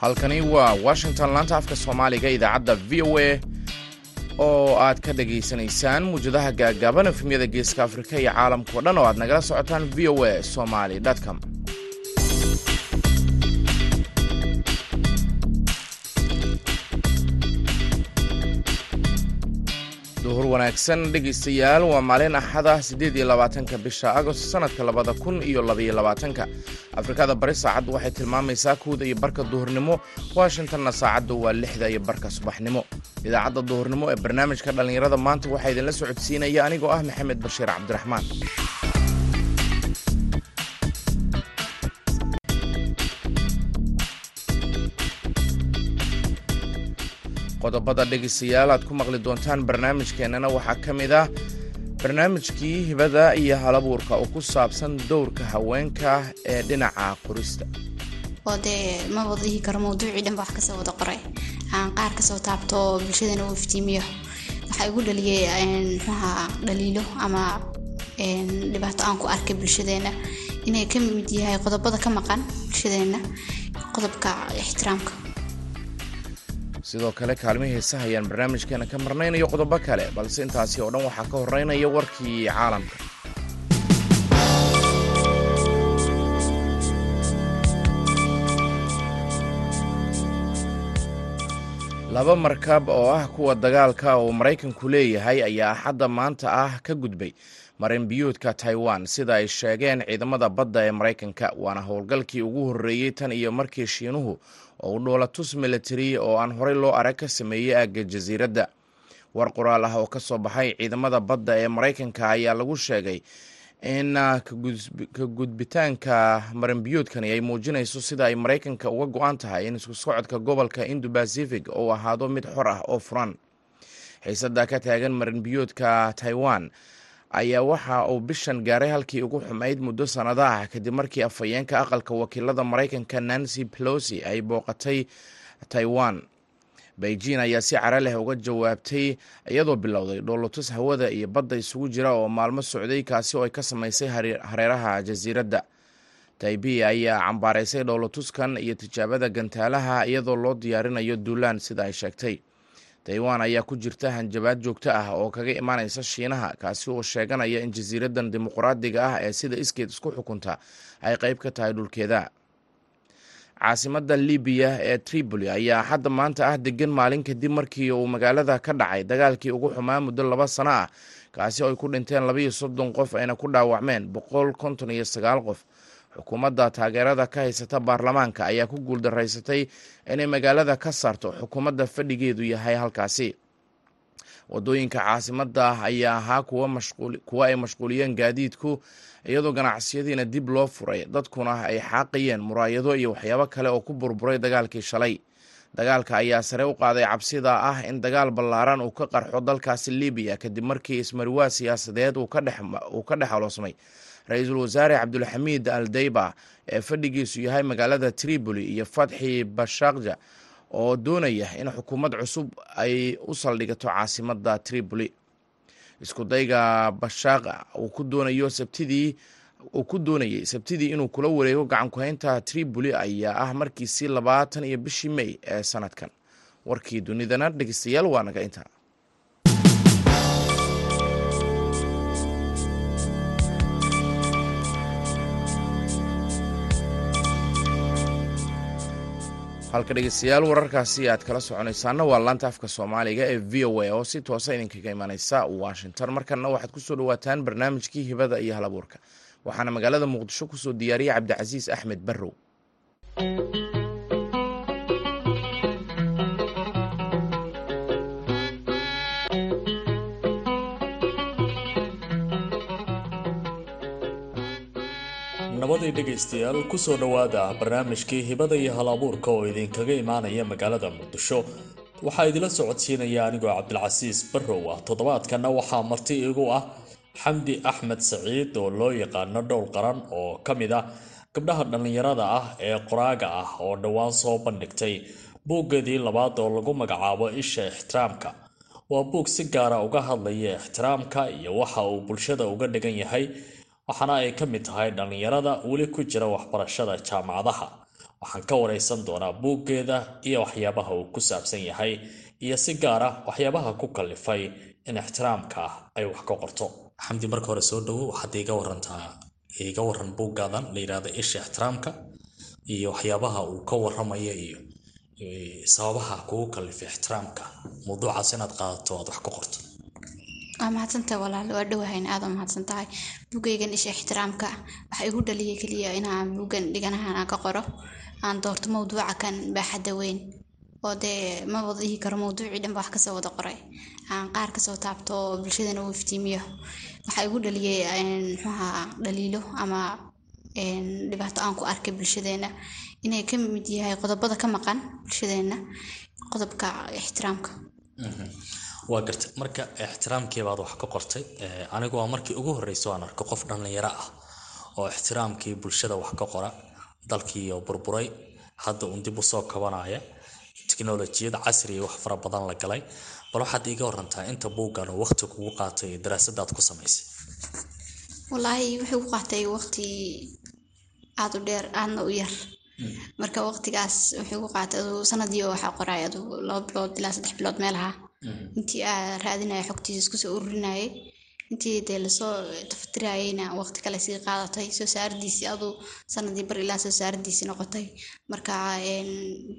halkani waa washington laanta afka soomaaliga idaacadda v o a oo aad ka dhagaysanaysaan muwjadaha gaagaaban efemyada geeska afrika iyo caalamkao dhan oo aad nagala socotaan v o a somaly com wanaagsan dhegaystayaal waa maalin axada siddeed iyo labaatanka bisha agost sanadka labada kun iyo labaiyo labaatanka. Afrikada bari saacaddu waxay tilmaamaysaa kuwda iyo barka duhurnimo. Washingtonna saacaddu waa lixda iyo barka subaxnimo. Idaacadda duhurnimo ee barnaamijka dhallinyarada maanta waxaa idinla socodsiinaya anigoo ah maxamed bashiir cabdiraxmaan qodobada dhegaystayaal aad ku maqli doontaan barnaamijkeennana waxaa ka mid ah barnaamijkii hibada iyo halabuurka oo ku saabsan dowrka haweenka ee dhinaca qorista. Oo dee ma wada dhihi karo mawduucii dhanba wax ka soo wada qoray. Aan qaar ka soo taabto bulshadana uu iftiimiyo. Waxaa igu dhaliyay mxuaha dhaliilo ama dhibaato aan ku arkay bulshadeena inay ka mid yahay qodobada ka maqan bulshadeena qodobka ixtiraamka sidoo kale kaalmihii heesaha ayaan barnaamijkeena ka marnaynayo qodobo kale balse intaasi oo dhan waxaa ka horeynaya warkii caalamka laba markab oo ah kuwa dagaalka oo maraykanku leeyahay ayaa axadda maanta ah ka gudbay marinbiyuudka taiwan. Sida ay sheegeen ciidamada badda ee maraykanka waana howlgalkii ugu horreeyey tan iyo markii shiinuhu oo u dhoolatus military oo aan horey loo arag ka sameeyey aagga jasiiradda. War qoraal ah oo ka soo baxay ciidamada badda ee maraykanka ayaa lagu sheegay in ka gudbitaanka marinbiyuudkani ay muujinayso sida ay maraykanka uga go-an tahay in isku socodka gobolka indo bacific uu ahaado mid xor ah oo furan. Xiisada ka taagan marinbiyuudka taiwan ayaa waxa uu bishan gaaray halkii ugu xumayd muddo sannado ah kadib markii afhayeenka aqalka wakiilada maraykanka nancy pelosi ay booqatay taiwan beijing ayaa si cara leh uga jawaabtay iyadoo bilowday dhoolotus hawada iyo badda isugu jira oo maalmo socday kaasi oo ay ka samaysay hareeraha jasiiradda taibi ayaa cambaaraysay dhoolotuskan iyo tijaabada gantaalaha iyadoo loo diyaarinayo duulaan sida ay sheegtay. Taiwan ayaa ku jirta hanjabaad joogto ah oo kaga imaanaysa shiinaha kaasi oo sheeganaya in jasiiraddan dimuqraadiga ah ee sida iskeed isku xukunta ay qayb ka tahay dhulkeeda caasimadda libiya ee tripoli ayaa hadda maanta ah degan maalin kadib markii uu magaalada ka dhacay dagaalkii ugu xumaa muddo laba sano ah. Kaasi oo ay ku dhinteen labaiyo soddon qof ayna ku dhaawacmeen boqol konton iyo sagaal qof. Xukuumadda taageerada ka haysata baarlamaanka ayaa ku guuldaraysatay inay magaalada ka saarto xukuumadda fadhigeedu yahay halkaasi. Wadooyinka caasimadda ayaa ahaa kuwa ay mashquuliyeen gaadiidku iyadoo ganacsiyadiina dib loo furay dadkuna ay xaaqayeen muraayado iyo waxyaabo kale oo ku burburay dagaalkii shalay. Dagaalka ayaa sare u qaaday cabsida ah in dagaal ballaaran uu ka qarxo dalkaasi libiya kadib markii ismariwaa siyaasadeed uu ka dhex aloosmay. Ra'iisul wasaare cabdulxamiid al dayba ee fadhigiisu yahay magaalada tripoli iyo fatxi bashakja oo doonaya in xukuumad cusub ay u saldhigato caasimadda tripoli isku dayga bashaqa uu ku doonayo sabtidii uu ku doonayay sabtidii inuu kula wareego gacankuhaynta tripoli ayaa ah markiisii labaatan iyo bishii may ee sanadkan. Warkii dunidana dhegeystayaal waa naga intaa halka dhegeystayaal wararkaasi aad kala soconaysaana waa laanta afka soomaaliga ee v o a oo si toosa idinkaga imaneysa washington. Markana waxaad ku soo dhawaataan barnaamijkii hibada iyo halabuurka waxaana magaalada muqdisho ku soo diyaariyay cabdicasiis axmed barrow nabaday dhegaystayaal ku soo dhowaada barnaamijkii hibada iyo hal abuurka oo idinkaga imaanaya magaalada muqdisho. Waxaa idila socodsiinaya anigoo cabdilcasiis barrow ah. Toddobaadkanna waxaa marti igu ah xamdi axmed saciid oo loo yaqaano dhowl qaran oo ka mid ah gabdhaha dhallinyarada ah ee qoraaga ah oo dhowaan soo bandhigtay buuggeedii labaad oo lagu magacaabo isha ixtiraamka. Waa buug si gaara uga hadlaya ixtiraamka iyo waxa uu bulshada uga dhigan yahay waxaana ay ka mid tahay dhallinyarada weli ku jira waxbarashada jaamacadaha. Waxaan ka wareysan doonaa buuggeeda iyo waxyaabaha uu ku saabsan yahay iyo si gaar ah waxyaabaha ku kalifay in ixtiraamka ay wax ka qorto. Xamdi marka hore soo dhawo waxaad iga warantaa iga waran buuggaadan la yidhahda isha ixtiraamka iyo waxyaabaha uu ka waramayo iyo sababaha kugu kalifay ixtiraamka. Mawduucaas inaad qaadato aad wax ka qorto waa mahadsantahay walaal. Waa dhowahayn aada u mahadsan tahay buugaygan isha ixtiraamka. Waxa igu dhaliyay keliya inaan buuggan dhiganahan aan ka qoro. Aan doorto mawduuca kan baaxadda weyn. Oo dee ma wada dhihi karo mawduucii dhanba wax ka soo wada qoray. Aan qaar ka soo taabto oo bulshadana uu iftiimiyo. Waxa igu dhaliyay muxuaha dhaliilo ama dhibaato aan ku arkay bulshadeena inay ka mid yahay qodobada ka maqan bulshadeena qodobka ixtiraamka waa gartay marka ixtiraamkii baad wax ka qortay anigu waa markii ugu horreysay aan arko qof dhallinyaro ah oo ixtiraamkii bulshada wax ka qora dalkiiyo burburay. Hadda uun dib u soo kabanaya tiknolojiyad casriya wax fara badan la galay. Bal waxaad iiga warantaa inta buuggan oo waqti kugu qaatay daraasadaad ku samaysay. Wallaahi wuxuu ku qaatay waqti aada u dheer aadna u yar. Marka waqtigaas wuxuu ku qaatay aduu sanadii oo waxaa qoray aduu laba bilood ilaa saddex bilood meelaha intii aa raadinaya xogtiisa isku soo ururinayay. Intii dee la soo tafatirayayna waqti kale sii qaadatay. Soo saaradiisii aduu sanadii bar ilaa soo saaradiisii noqotay. Marka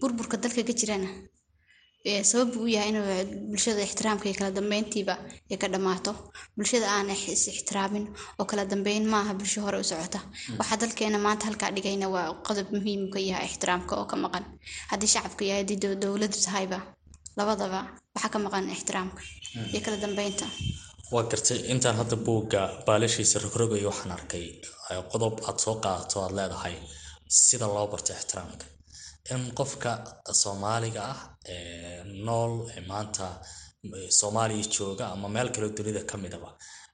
burburka dalka ka jirana sabab uu yahay inuu bulshada ixtiraamka iyo kala dambeyntiiba ay ka dhammaato. Bulshada aan is ixtiraamin oo kala dambeyn maaha bulsho hore u socota. Waxaa dalkeena maanta halkaa dhigayna waa qodob muhiim ka yahay ixtiraamka oo ka maqan. Haddii shacabka yahay haddii dowladdu tahayba labadaba waxaa ka maqan ixtiraamka iyo kala dambeynta. Waa gartay intaan hadda buugga baalashiisa rogrogayo waxaan arkay qodob aad soo qaadato aad leedahay sida loo barto ixtiraamka. In qofka soomaaliga ah nool maanta soomaaliya jooga ama meel kaleo dunida ka midaba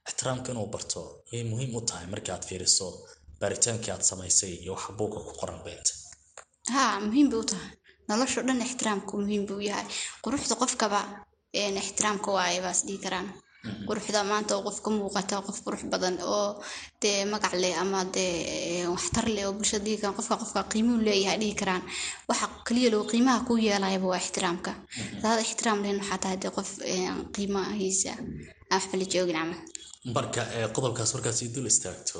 ixtiraamka inuu barto way muhiim u tahay markii aad fiiriso baaritaankii aad samaysay iyo waxa buugga ku qoran beenta. Haa muhiim bay u tahay nolosho dhan ixtiraamku muhiim buu yahay. Quruxda qofkaba ixtiraamka waaye baas dhihi karaan. Quruxda maanta oo qof ka muuqata qof qurux badan oo dee magac leh ama dee waxtar leh oo bulshada dhihi karaan qofka qofka qiimuu leeyahay dhihi karaan. Waxa kaliya loo qiimaha ku yeelayaba waa ixtiraamka. Hadaad ixtiraam lehen waxaa tahay dee qof qiimahiisa aan waxba la joogin camal marka qodobkaas markaad sii dul istaagto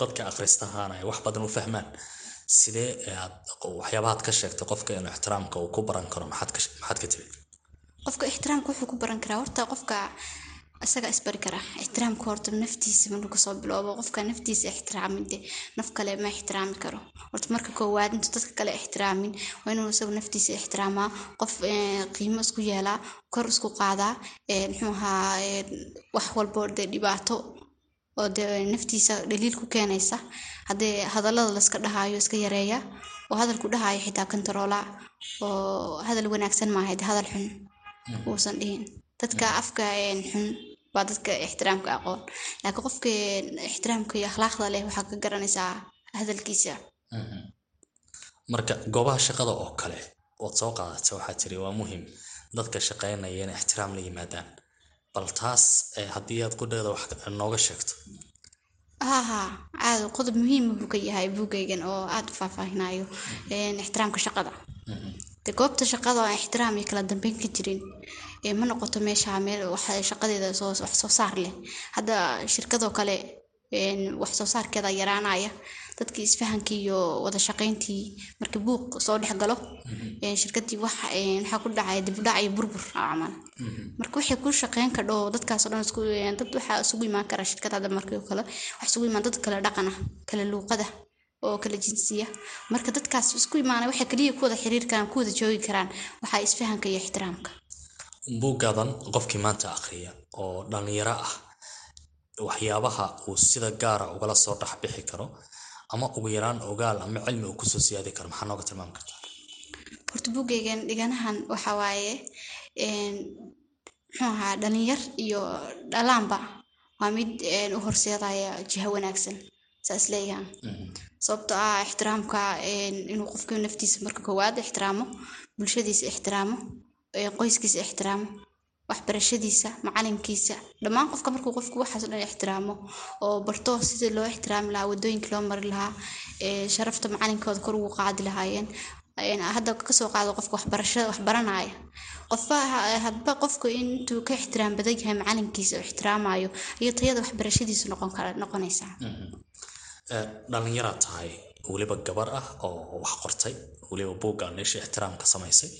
dadka akhristahaana ay wax badan u fahmaan sidee aad waxyaabahaad ka sheegtay qofka inuu ixtiraamka uu ku baran karo maxaad ka tiri qofka ixtiraamka wuxuu ku baran karaa. Horta qofka isaga isbari kara. Ixtiraamka horta naftiisa maruu ka soo bilowbo qofka naftiisa ixtiraamin de naf kale ma ixtiraami karo. Horta marka koowaad intuu dadka kale ixtiraamin waa inuu isagu naftiisa ixtiraamaa. Qof qiimo isku yeelaa kor isku qaadaa muxuu ahaa wax walbo dee dhibaato oo dee naftiisa dhaliil ku keenaysa. Haddee hadallada layska dhahaayo iska yareeya oo hadalku dhahaayo xitaa kontaroola oo hadal wanaagsan maaha de hadal xun uusan dhihin. Dadka afka xun waa dadka ixtiraamka aqoon. Laakiin qofka ixtiraamka iyo akhlaaqda leh waxaa ka garanaysaa hadalkiisa. Marka goobaha shaqada oo kale ood soo qaadata waxaa tiri waa muhiim. Dadka shaqaynaya in ixtiraam la yimaadaan bal taas haddii aad qudheeda wax nooga sheegto. Haha aad qodob muhiim buu ka yahay buugaygan oo aada u faahfaahinayo ixtiraamka shaqada. De goobta shaqada aan ixtiraam iyo kala dambeyn ka jirin. Ma noqoto meesha meel shaqadeeda wax soo saar leh. Hadda shirkadoo kale wax soo saarkeeda yaraanaya dadkii isfahankii iyo wada shaqayntii markii buuq soo dhex galo shirkadii wax waxaa ku dhacaya dibudhac iyo burbur camal marka waxay ku shaqeyn kadho dadkaasoo dhan isku dad waxaa isugu imaan kara shirkad hadda markii kale wax isugu imaan dad kale dhaqana kale luuqada oo kala jinsiya. Marka dadkaas isku imaanay waxay kaliya ku wada xiriir karaan ku wada joogi karaan waxaa isfahanka iyo ixtiraamka. Buuggaadan qofkii maanta akhriya oo dhallinyaro ah waxyaabaha uu sida gaara ugala soo dhexbixi karo ama ugu yaraan ogaal ama cilmi uu ku soo siyaadi karo maxaa nooga tilmaami kartaa horta buggaygan dhiganahan waxa waaye muxuu ahaa dhalinyar iyo dhalaanba waa mid u horseedaya jiho wanaagsan saas leeyahan sababtoo ah ixtiraamka inuu qofka naftiisa marka koowaad ixtiraamo bulshadiisa ixtiraamo qoyskiisa ixtiraamo waxbarashadiisa macalinkiisa. Dhammaan qofka markuu qofku waxaas o dhan ixtiraamo oo barto sidii loo ixtiraami lahaa waddooyinka loo mari lahaa sharafta macalinkooda kor ugu qaadi lahaayeen hadda ka soo qaado qofka waxbarashada waxbaranaya. Qofba qofku intuu ka ixtiraam badan yahay macalinkiisa oo ixtiraamayo iyo tayada waxbarashadiisu noqon kara noqonaysaa. Dhalinyaraad tahay weliba gabar ah oo wax qortay weliba buugga neesha ixtiraamka samaysay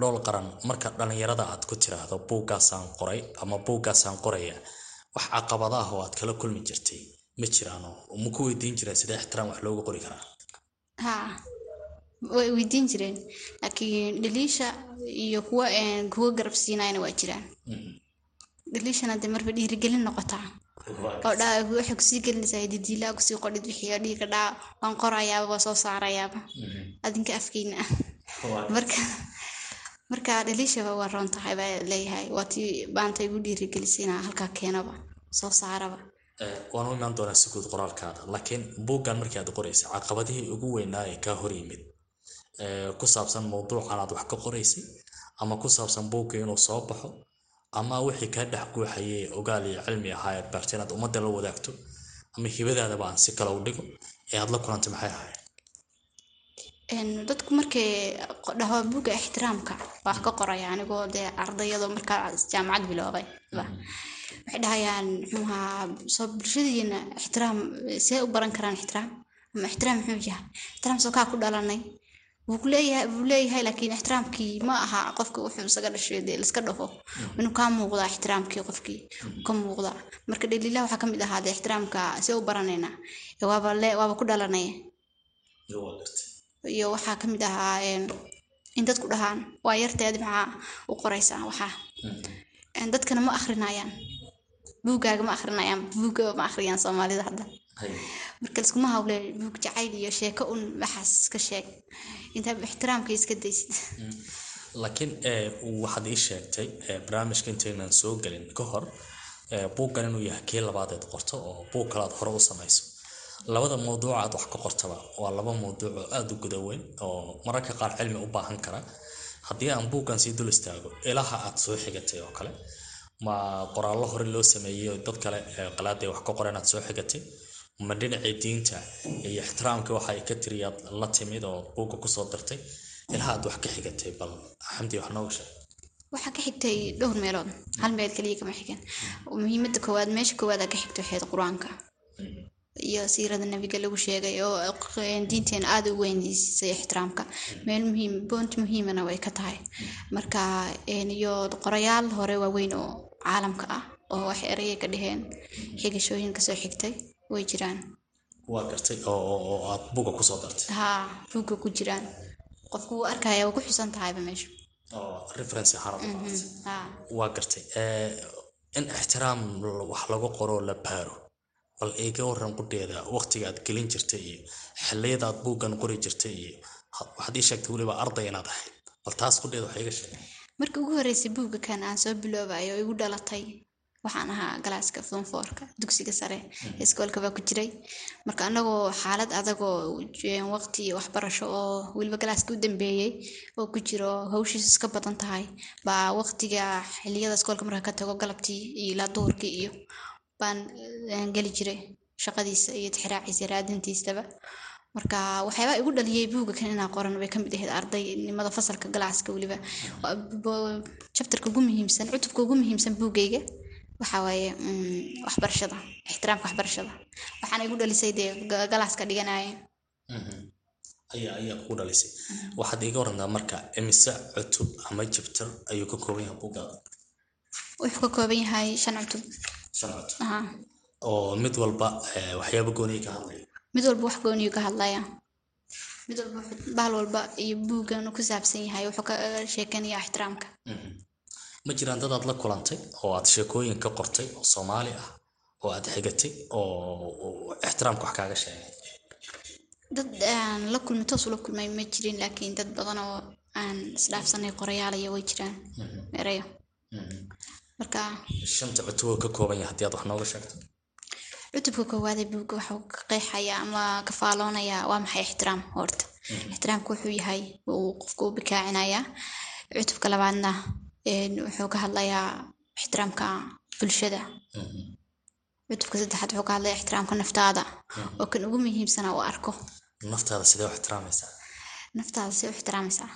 dhowl qaran marka dhalinyarada aad ku tiraahdo buuggaasaan qoray ama buuggaasaan qoraya wax caqabada ah oo aad kala kulmi jirtay ma jiraano. Ma ku weydiin jireen sidee ixtiraam wax looga qori karaa? Ha way weydiin jireen. Laakiin dhaliisha iyo kuwa kuwa garab siinayana waa jiraan. Dhaliishana dee marba dhiirigelin noqotaa oo dhaa waxay ku sii gelinaysaa didiilaa ku sii qodhid wixii dhiiga dhaa waan qorayaaba waa soo saarayaaba. Adinka afkeyna ah marka marka dhaliishaba waa roon tahay baa leeyahay waa tii baanta igu dhiirigelisay inaa halkaa keenaba soo saaraba. Waan u imaan doonaa si guud qoraalkaada laakiin buuggan markii aad qoraysay caqabadihii ugu weynaa ee kaa hor yimid. Ku saabsan mowduucan aad wax ka qoraysay ama ku saabsan buugga inuu soo baxo ama wixii kaa dhex guuxayay ogaal iyo cilmi ahaa ead baartay inaad ummadda la wadaagto ama hibadaadaba aan si kale u dhigo ee aad la kulantay maxay ahayd dadku markay dhaho buugga ixtiraamka wax ka qoraya anigoo dee ardayado markaa jaamacad biloobay. Waxay dhahayaan muxuuha soo bulshadiina ixtiraam see u baran karaan ixtiraam ama ixtiraam muxuu yahay ixtiraam soo kaa ku dhalanay. Wuu leeyahay laakiin ixtiraamkii ma aha qofka wuxuu isaga dhashay dee liska dhaho inuu kaa muuqdaa ixtiraamkii qofkii ka muuqdaa marka dhaliilaha waxaa ka mid ahaa dee ixtiraamka see u baranayna waaba ku dhalanaya iyo waxaa ka mid ahaa in dadku dhahaan waa yarteed maxaa u qoraysaa waxaa dadkana ma akrinayaan buuggaaga ma akrinayaan buugga ma akhriyaan soomaalida hadda. Marka liskuma hawle buug jacayl iyo sheeko un waxaas iska sheeg. Intaa ixtiraamka iska daysid. Laakiin waxaad ii sheegtay barnaamijka intaynan soo gelin ka hor buuggan inuu yahay kii labaadeed qorto oo buug kale aad hore u samayso labada mawduuc aad wax ka qortaba. Waa laba mawduuc oo aada u guda weyn oo mararka qaar cilmi u baahan kara. Haddii aan buuggan sii dul istaago ilaha aad soo xigatay oo kale ma qoraallo hore loo sameeyey dad kale qalaaday wax ka qoreen aad soo xigatay? Ma dhinacii diinta iyo ixtiraamka waxa ay ka tiriyaad la timid oo buugga ku soo dartay ilaha aad wax ka xigatay bal xamdi wax nooga sheeg. Waxaa ka xigtay dhowr meelood. Hal meel kaliya kama xigan muhiimada koowaad meesha koowaad aa ka xigta waxayd qur'aanka iyo siirada nabiga lagu sheegay oo diinteena aada u weyndiisay ixtiraamka. Meel muhiim boont muhiimana way ka tahay. Marka iyo qorayaal hore waaweyn oo caalamka ah oo wax erayay ka dheheen xigashooyin ka soo xigtay way jiraan. Waa gartay oo aad buga ku soo dartay? Haa buugga ku jiraan. Qofku wuu arkaya waa ku xusan tahayba meesha. Ahaan waa gartay. In ixtiraam wax lagu qoro la baaro bal iga waran qudheeda waqtiga aad gelin jirtay iyo xilliyada aad buuggan qori jirtay iyo waxaad ii sheegtay weliba arday inaad ahayd bal taas qudheeda wax iga sheeg markii ugu horreysay buugga kan aan soo biloobayo oo igu dhalatay. Waxaan ahaa galaaska fonfoorka dugsiga sare iskoolka baa ku jiray. Marka anagoo xaalad adagoo waqti waxbarasho oo weliba galaaska u dambeeyey oo ku jiro hawshiis iska badan tahay. Baa waqtiga xiliyada iskoolka marka ka tago galabtii iyo ilaa duhurkii iyo baan geli jiray shaqadiisa iyo tixraaciisa raadintiisaba. Marka waxyaabaa igu dhaliyay buugga kan inaa qoran bay ka mid ahayd ardaynimada fasalka galaaska weliba jabtarka ugu muhiimsan cutubka ugu muhiimsan buuggayga waxaa waaye waxbarashada ixtiraamka waxbarashada. Waxaana igu dhalisay dee galaaska dhiganaya ayaa ayaa kugu dhalisay. Waxaad iga warantaa marka imise cutub ama jabtar ayuu ka kooban yahay buuggaada wuxuu ka kooban yahay shan cutub aha. Oo mid walba waxyaaba gooniya ka hadlaya. Mid walba wax gooniyu ka hadlaya. Mid walba bahal walba iyo buuggan ku saabsan yahay wuxuu ka sheekanaya ixtiraamka. Ma jiraan dad aad la kulantay oo aad sheekooyin ka qortay oo soomaali ah oo aad xigatay oo ixtiraamka wax kaaga sheegay? Dad aan la kulmay toos ula kulmay ma jirin laakiin dad badan oo aan isdhaafsanay qorayaalaya way jiraan. Erayo marka shanta cutuboo ka kooban yahay haddii aad wax nooga sheegto. Cutubka koowaadee buugga wuxuu ka qeexaya ama ka faaloonayaa waa maxay ixtiraam horta? Ixtiraamka wuxuu yahay uu qofka u bikaacinayaa cutubka labaadna wuxuu ka hadlayaa ixtiraamka bulshada. Cutubka saddexaad wuxuu ka hadlaya ixtiraamka naftaada. Oo kan ugu muhiimsana uu arko. Naftaada sidee u ixtiraamaysaa? Naftaada see u ixtiraamaysaa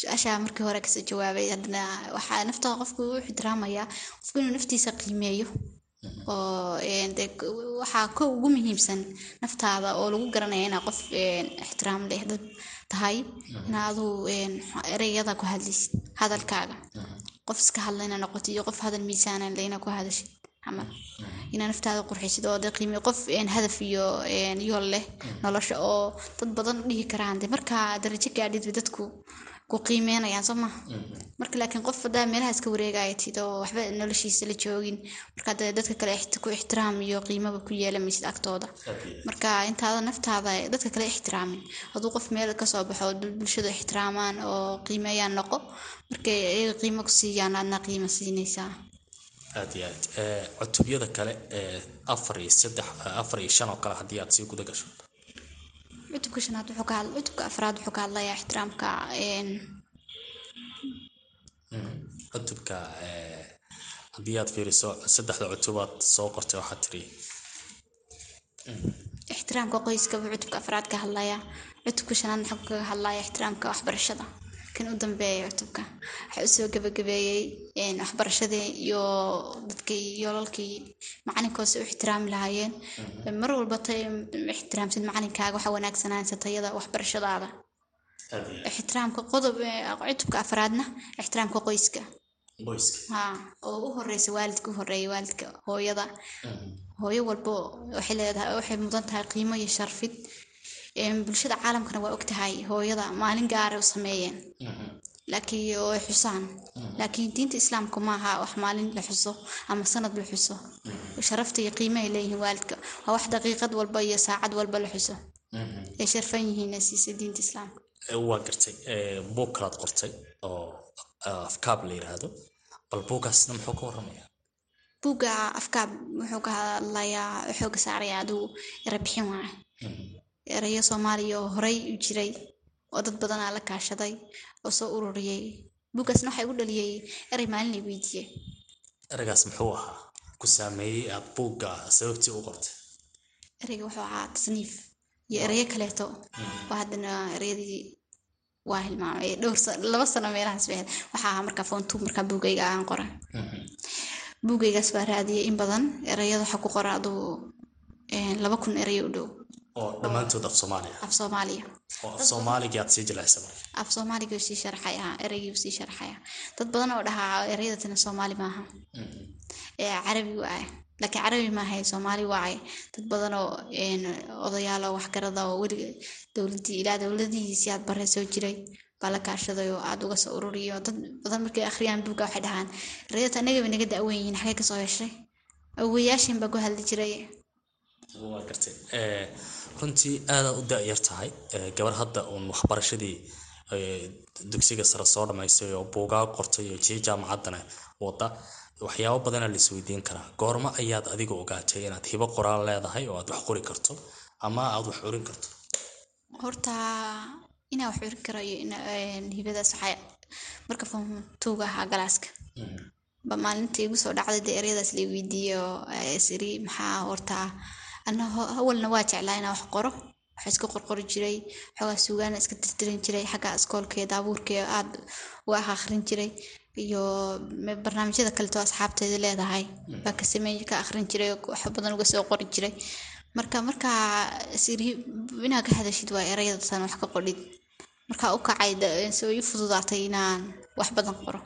su'aashaa markii hore ka soo jawaabay haddana waxaa naftaada qofku u ixtiraamayaa qofku inuu naftiisa qiimeeyo. Oo de waxaa ka ugu muhiimsan naftaada oo lagu garanaya inaa qof ixtiraam leh dad tahay. Ina aduu ereyada ku hadlaysid hadalkaaga. Qof iska hadlayna noqotid iyo qof hadal miisaanan lehna ku hadashid camal inaa naftaada qurxisid oo de qiime qof hadaf iyo yool leh nolosha oo dad badan dhihi karaan. De markaa darajo gaadhidba dadku ku qiimeynayaan soo maha marka laakiin qof hadaa meelaha iska wareegayatid oo waxba noloshiisa la joogin. Marka dee dadka kale ku ixtiraam iyo qiimaba ku yeelamaysid agtooda. Marka intaada naftaada dadka kale ixtiraamin. Hadduu qof meel ka soo baxo bulshadu ixtiraamaan oo qiimeeyaan noqo markay iyaga qiimo ku siiyaan aadna qiimo siinaysaa. Aad iyo aad. Cutubyada kale ee afar iyo saddex afar iyo shan oo kale haddii aad sii guda gasho cutubka shanaad wuxuu ka hadla cutubka afraad wuxuu ka hadlayaa ixtiraamka cutubka haddii aad fiiriso saddexda cutubaad soo qortay waxaad tiri ixtiraamka qoyska buu cutubka afraad ka hadlayaa. Cutubka shanaad wuxuu kaga hadlayaa ixtiraamka waxbarashada kan u dambeeya cutubka. Waxaa u soo gabagabeeyey waxbarashadii iyo dadkii yoolalkii macalinkoose u ixtiraami lahaayeen. Mar walba ta ixtiraamsid macalinkaaga waxa wanaagsanaansata tayada waxbarashadaada. Ixtiraamka qodob cutubka afraadna ixtiraamka qoyska. Ha oo u horeysa waalidka u horreeya waalidka hooyada. Hooyo walbo waxay leedahay waxay mudan tahay qiimo iyo sharfid bulshada caalamkana waa ogtahay hooyada maalin gaara u sameeyeen. Laakiin oo xusaan. Laakiin diinta islaamka maaha wax maalin la xuso ama sanad la xuso. Sharafta iyo qiimahay leeyihiin waalidka. Waa wax daqiiqad walba iyo saacad walba la xuso. Ay sharfan yihiin siisa diinta islaamka. Waa gartay buug kalaad qortay oo afkaab la yiraahdo. Bal buugaasna muxuu ka waramayaa buugga afkaab wuxuu ka hadlayaa wuxuu ka saarayaa adigu erebixin waaye erayo soomaaliya oo horey u jiray oo dad badanaa la kaashaday oo soo ururiyey buuggaasna waxaa igu dhaliyey erey maalin la weydiiyey. Ereygaas muxuu ahaa? Ku saameeyey aad buugga sababtii u qortay ereyga wuxuu ahaa tasniif iyo ereyo kaleeto. Oo haddana ereyadii waa hilmaamay dhowr laba sano meelahaas bay ahayd. Waxaa ahaa markaa foontu markaa buugayga aan qoran buugaygaas baa raadiyey in badan ereyada waxaa ku qora aduu laba kun ereyo u dhow oo dhammaantood af soomaaliya. Af soomaaliya. Oo af soomaaligii aad sii jilaysa marka. Af soomaaliga sii sharxaya ereygii sii sharxaya dad badan oo dhahaa ereyadatina soomaali maaha. Carabi waaye laakiin carabi maahay soomaali waaye dad badan oo odayaalo waxgarada oo weliga dowladii ilaa dowladihiisii aad bare soo jiray. Baa la kaashaday oo aada uga soo ururiyo. Dad badan markay akhriyaan buugga waxay dhahaan ereyadata anagaba naga da-wen yihiin xagee ka soo heshay? Awowayaashin baa ku hadli jiray. Waa gartay runtii aadaad u da-yar tahay. Gabar hadda uun waxbarashadii dugsiga sare soo dhamaysay oo buugaa qortay oo jii jaamacaddana wada waxyaabo badana la isweydiin karaa. Goormo ayaad adiga ogaatay inaad hibo qoraal leedahay oo aad wax qori karto ama aad wax urin karto? Horta inaa wax urin karo hibadaas waxaa marka tuuga ahaa galaaska. Ba maalinta igu soo dhacday dee eryadaas la weydiiyo siri maxaa horta ana awalna waa jeclaa inaa wax qoro. Waxa iska qorqori jiray xoogaa suugaana iska tirtirin jiray xagga iskoolkeeda abuurkeeda aad u akhrin jiray iyo barnaamijyada kaleto asxaabteeda leedahay. Baa ka sameey ka akhrin jiray wax badan uga soo qori jiray. Marka markaa inaad ka hadashid waa erayadatan wax ka qodhid markaa u kacay soo ii fududaatay inaan wax badan qoro.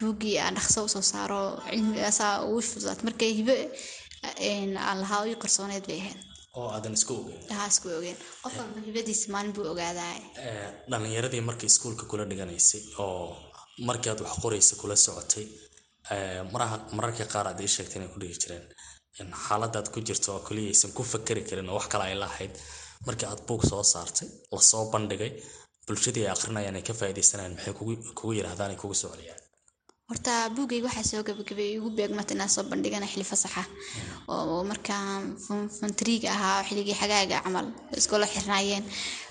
Buuggii aan dhaqso u soo saaro cilmigaasaa ugu fududaatay. Markay hibe aan lahaa qarsooneed bay ahayd oo aadan isku ogeyn haa isku ogeen qof walba hibadiisa maalin buu ogaadaa dhalinyaradii markii iskuulka kula dhiganaysay oo markii aad wax qoraysa kula socotay mararka qaar aad ii sheegtay inay ku dhigi jireen xaaladaad ku jirto oo kaliya aysan ku fakari karin oo wax kale ay lahayd markii aad buug soo saartay la soo bandhigay bulshadii ay akrinayaan ay ka faaidaysanayaan maxay kugu yiraahdaan ay kugu soo celiyaan horta buugayga waxaa soo gabagabay igu beegmata inaan soo bandhigana xili fasaxa oo markaa fantriiga ahaa xiligii xagaaga camal iskoola xirnaayeen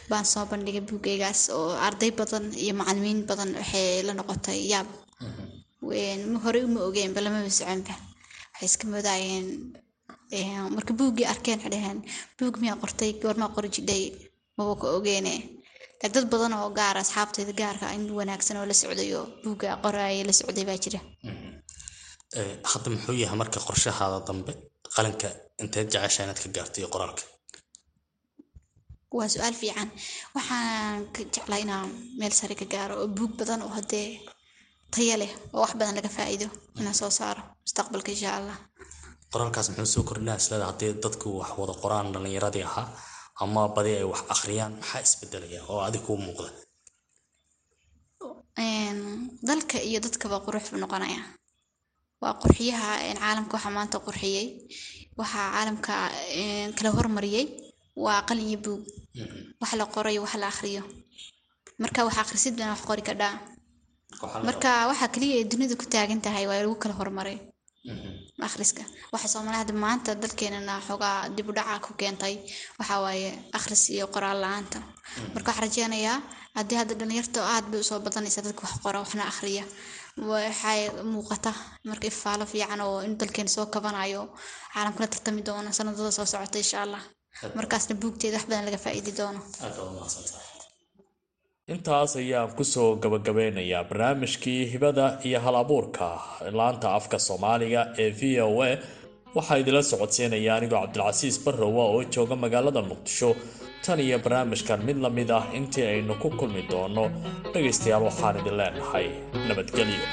baan soo bandhigay buugaygaas. Oo arday badan iyo macalimiin badan waxay la noqotay yaab. Horey uma ogeenba lamaba soconba waxay iska moodaayeen marka buuggii arkeen waxay buug miyaa qortay goormaa qori jidhay? Maba ka ogeene dad badan oo gaara asxaabteyda gaarka in wanaagsan oo la socday oo buugga qoraaya la socday baa jira. Hadda muxuu yahay marka qorshahaada dambe qalinka inteed jecesha inaad ka gaarto iyo qoraalka? Waa su'aal fiican. Waxaan ka jeclaa inaan meel sare ka gaaro oo buug badan oo haddee taya leh oo wax badan laga faa'iido inaan soo saaro mustaqbalka insha allah. Qoraalkaas muxuu soo kordhinaa? Islada haddii dadku wax wada qoraan dhallinyaradii ahaa ama badi ay wax akhriyaan maxaa isbedelaya oo adig kuu muuqda. Dalka iyo dadkaba qurux buu noqonaya. Waa qurxiyaha caalamka waxaa maanta qurxiyey waxaa caalamka kala hormariyey waa qalin iyo buug. Wax la qorayo wax la akhriyo. Marka wax akhrisid bana wax qori kadhaa marka waxa kaliya ee dunida ku taagan tahay waa lagu kala hormaray akhriska. Waxa soomaalida maanta dalkeenana xoogaa dib u dhaca ku keentay. Waxa waaye akhris iyo qoraal la'aanta. Marka waxaan rajeynayaa haddii hadda dhalinyarta aad bay u soo badanaysa dadka wax qora waxna akhriya. Waxay muuqata marka ifaalo fiican oo in dalkeena soo kabanayo caalamkala tartami doono sanadada soo socota insha allah. Markaasna buugteeda wax badan laga faa'iidi doono intaas ayaan ku soo gabagabeynayaa barnaamijkii hibada iyo hal abuurka laanta afka soomaaliga ee v o a waxaa idila socodsiinaya anigoo cabdilcasiis barrowa oo jooga magaalada muqdisho. Tan iyo barnaamijkan mid la mid ah intii aynu ku kulmi doono dhegaystayaal waxaan idin leenahay nabadgelyo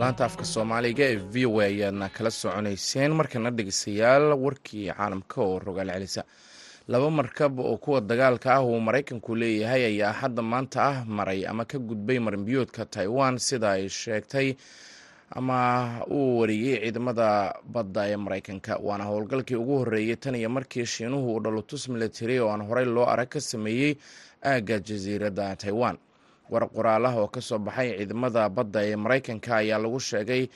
laanta afka soomaaliga ee v o a ayaadna kala soconayseen. Markana dhegeystayaal warkii caalamka oo rogaal celisa. Laba markab oo kuwa dagaalka ah uu maraykanku leeyahay ayaa hadda maanta ah maray ama ka gudbay marinbiyoodka taiwan. Sida ay sheegtay ama uu wariyey ciidamada badda ee maraykanka. Waana howlgalkii ugu horreeyey tan iyo markii shiinuhu uu dhalotus military oo aan horey loo arag ka sameeyey aagga jasiiradda taiwan war qoraalaha oo ka soo baxay ciidamada badda ee maraykanka ayaa lagu sheegay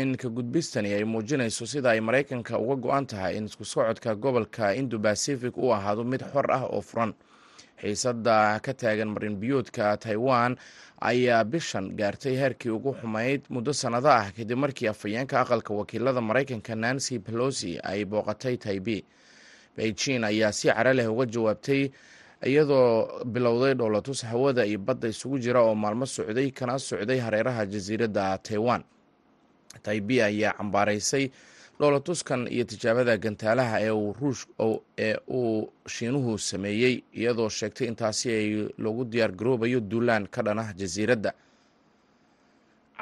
in ka gudbistani ay muujinayso sida ay maraykanka uga go-an tahay in isku socodka gobolka indo bacific uu ahaado mid xor ah oo furan. Xiisadda ka taagan marinbiyoodka taiwan ayaa bishan gaartay heerkii ugu xumayd muddo sannado ah kadib markii afhayeenka aqalka wakiilada maraykanka nancy pelosi ay booqatay taibe beijing ayaa si cara leh uga jawaabtay iyadoo bilowday dhowlatus hawada iyo badda isugu jira oo maalmo socday kana socday hareeraha jasiiradda taiwan. Taibe ayaa cambaaraysay dhowlatuskan iyo tijaabada gantaalaha ee uu shiinuhu sameeyey iyadoo sheegtay intaasi ay loogu diyaar garoobayo duulaan ka dhanah jasiiradda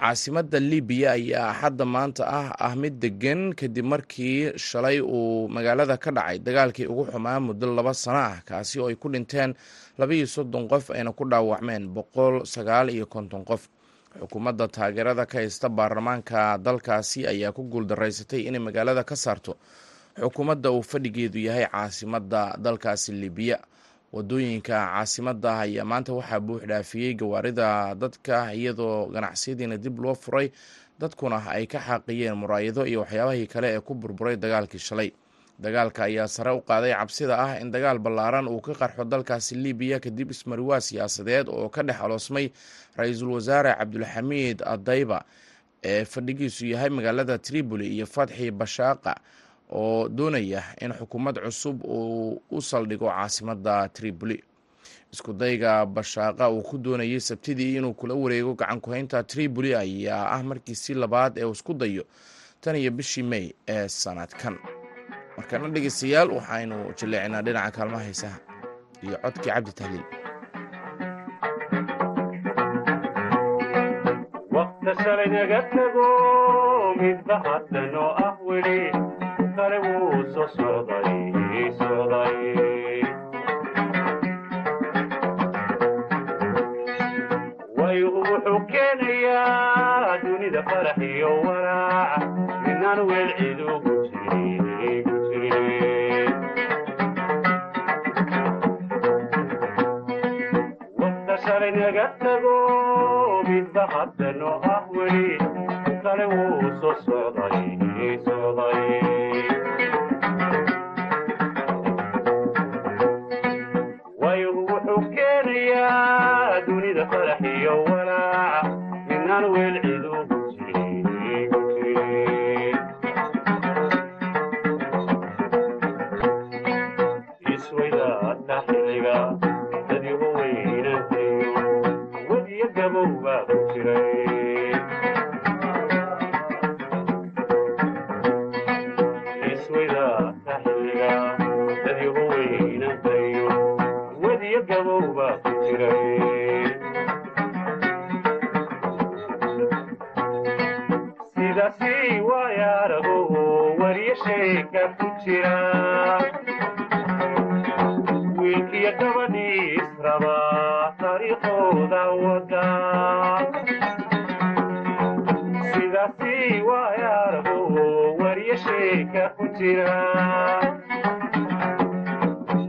caasimadda libiya ayaa hadda maanta ah ah mid degan kadib markii shalay uu magaalada ka dhacay dagaalkii ugu xumaa muddo laba sano ah kaasi oo ay ku dhinteen labaiyo soddon qof ayna ku dhaawacmeen boqol sagaal iyo konton qof. Xukuumadda taageerada ka haysta baarlamaanka dalkaasi ayaa ku guuldaraysatay inay magaalada ka saarto. Xukuumadda uu fadhigeedu yahay caasimadda dalkaasi libiya waddooyinka caasimadda ayaa maanta waxaa buux dhaafiyey gawaarida dadka iyadoo ganacsiyadiina dib loo furay dadkuna ay ka xaaqiyeen muraayado iyo waxyaabahii kale ee ku burburay dagaalkii shalay. Dagaalka ayaa sare u qaaday cabsida ah in dagaal ballaaran uu ka qarxo dalkaasi libiya kadib ismariwaa siyaasadeed oo ka dhex aloosmay ra'iisul wasaare cabdulxamiid adayba ee fadhigiisu yahay magaalada tripoli iyo fatxi bashaaqa oo doonaya in xukuumad cusub uu u saldhigo caasimadda tripoli. Isku dayga bashaaqa uu ku doonayay sabtidii inuu kula wareego gacan ku-haynta tripoli ayaa ah markiisii labaad ee uu isku dayo tan iyo bishii may ee sanadkan. Markana dhegeystayaal waxaynu jilleecinaa dhinaca kaalmaha haysaha iyo codkii cabdi tahliil ah soo socday socday wadiyo gabow baa ku jiray iswayda taxiliga dadigu weynantayo wadiyo gabow baa ku jiray sidaasi waayaarago wariyo sheeka ku jira sheeka ku jira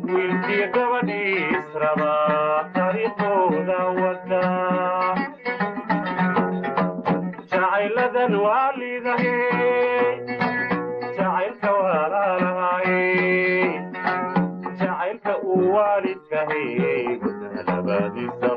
wiilkiyo gabadhii israba taariikhooda wada jacayladan waa liidahe jacaylka walaalahaye jacaylka uu waalidkahe gudalabaadiisa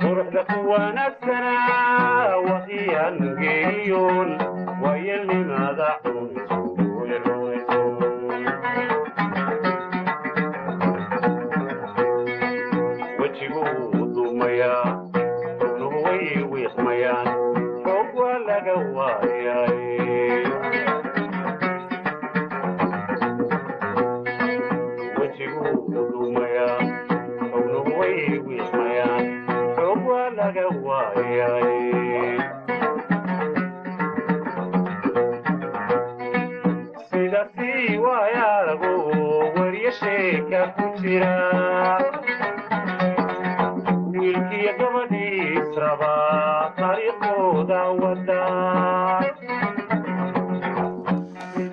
quruxda ku wanaagsanaa wadiyan geeriyoon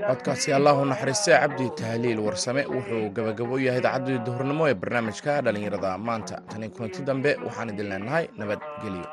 codkaasi allahu naxariistay cabdi tahliil warsame wuxuu gabagabo yahay idaacadii duhurnimo ee barnaamijka dhallinyarada. Maanta tani kulanti dambe waxaan idin leenahay nabadgelyo